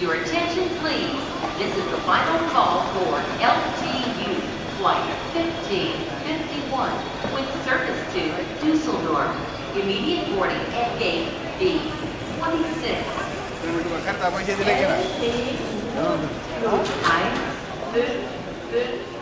Your attention, please. This is the final call for LTU Flight 1551 with service to Dusseldorf. Immediate boarding at gate B26. करता पैसे दिले की नाही Eins, fünf, fünf,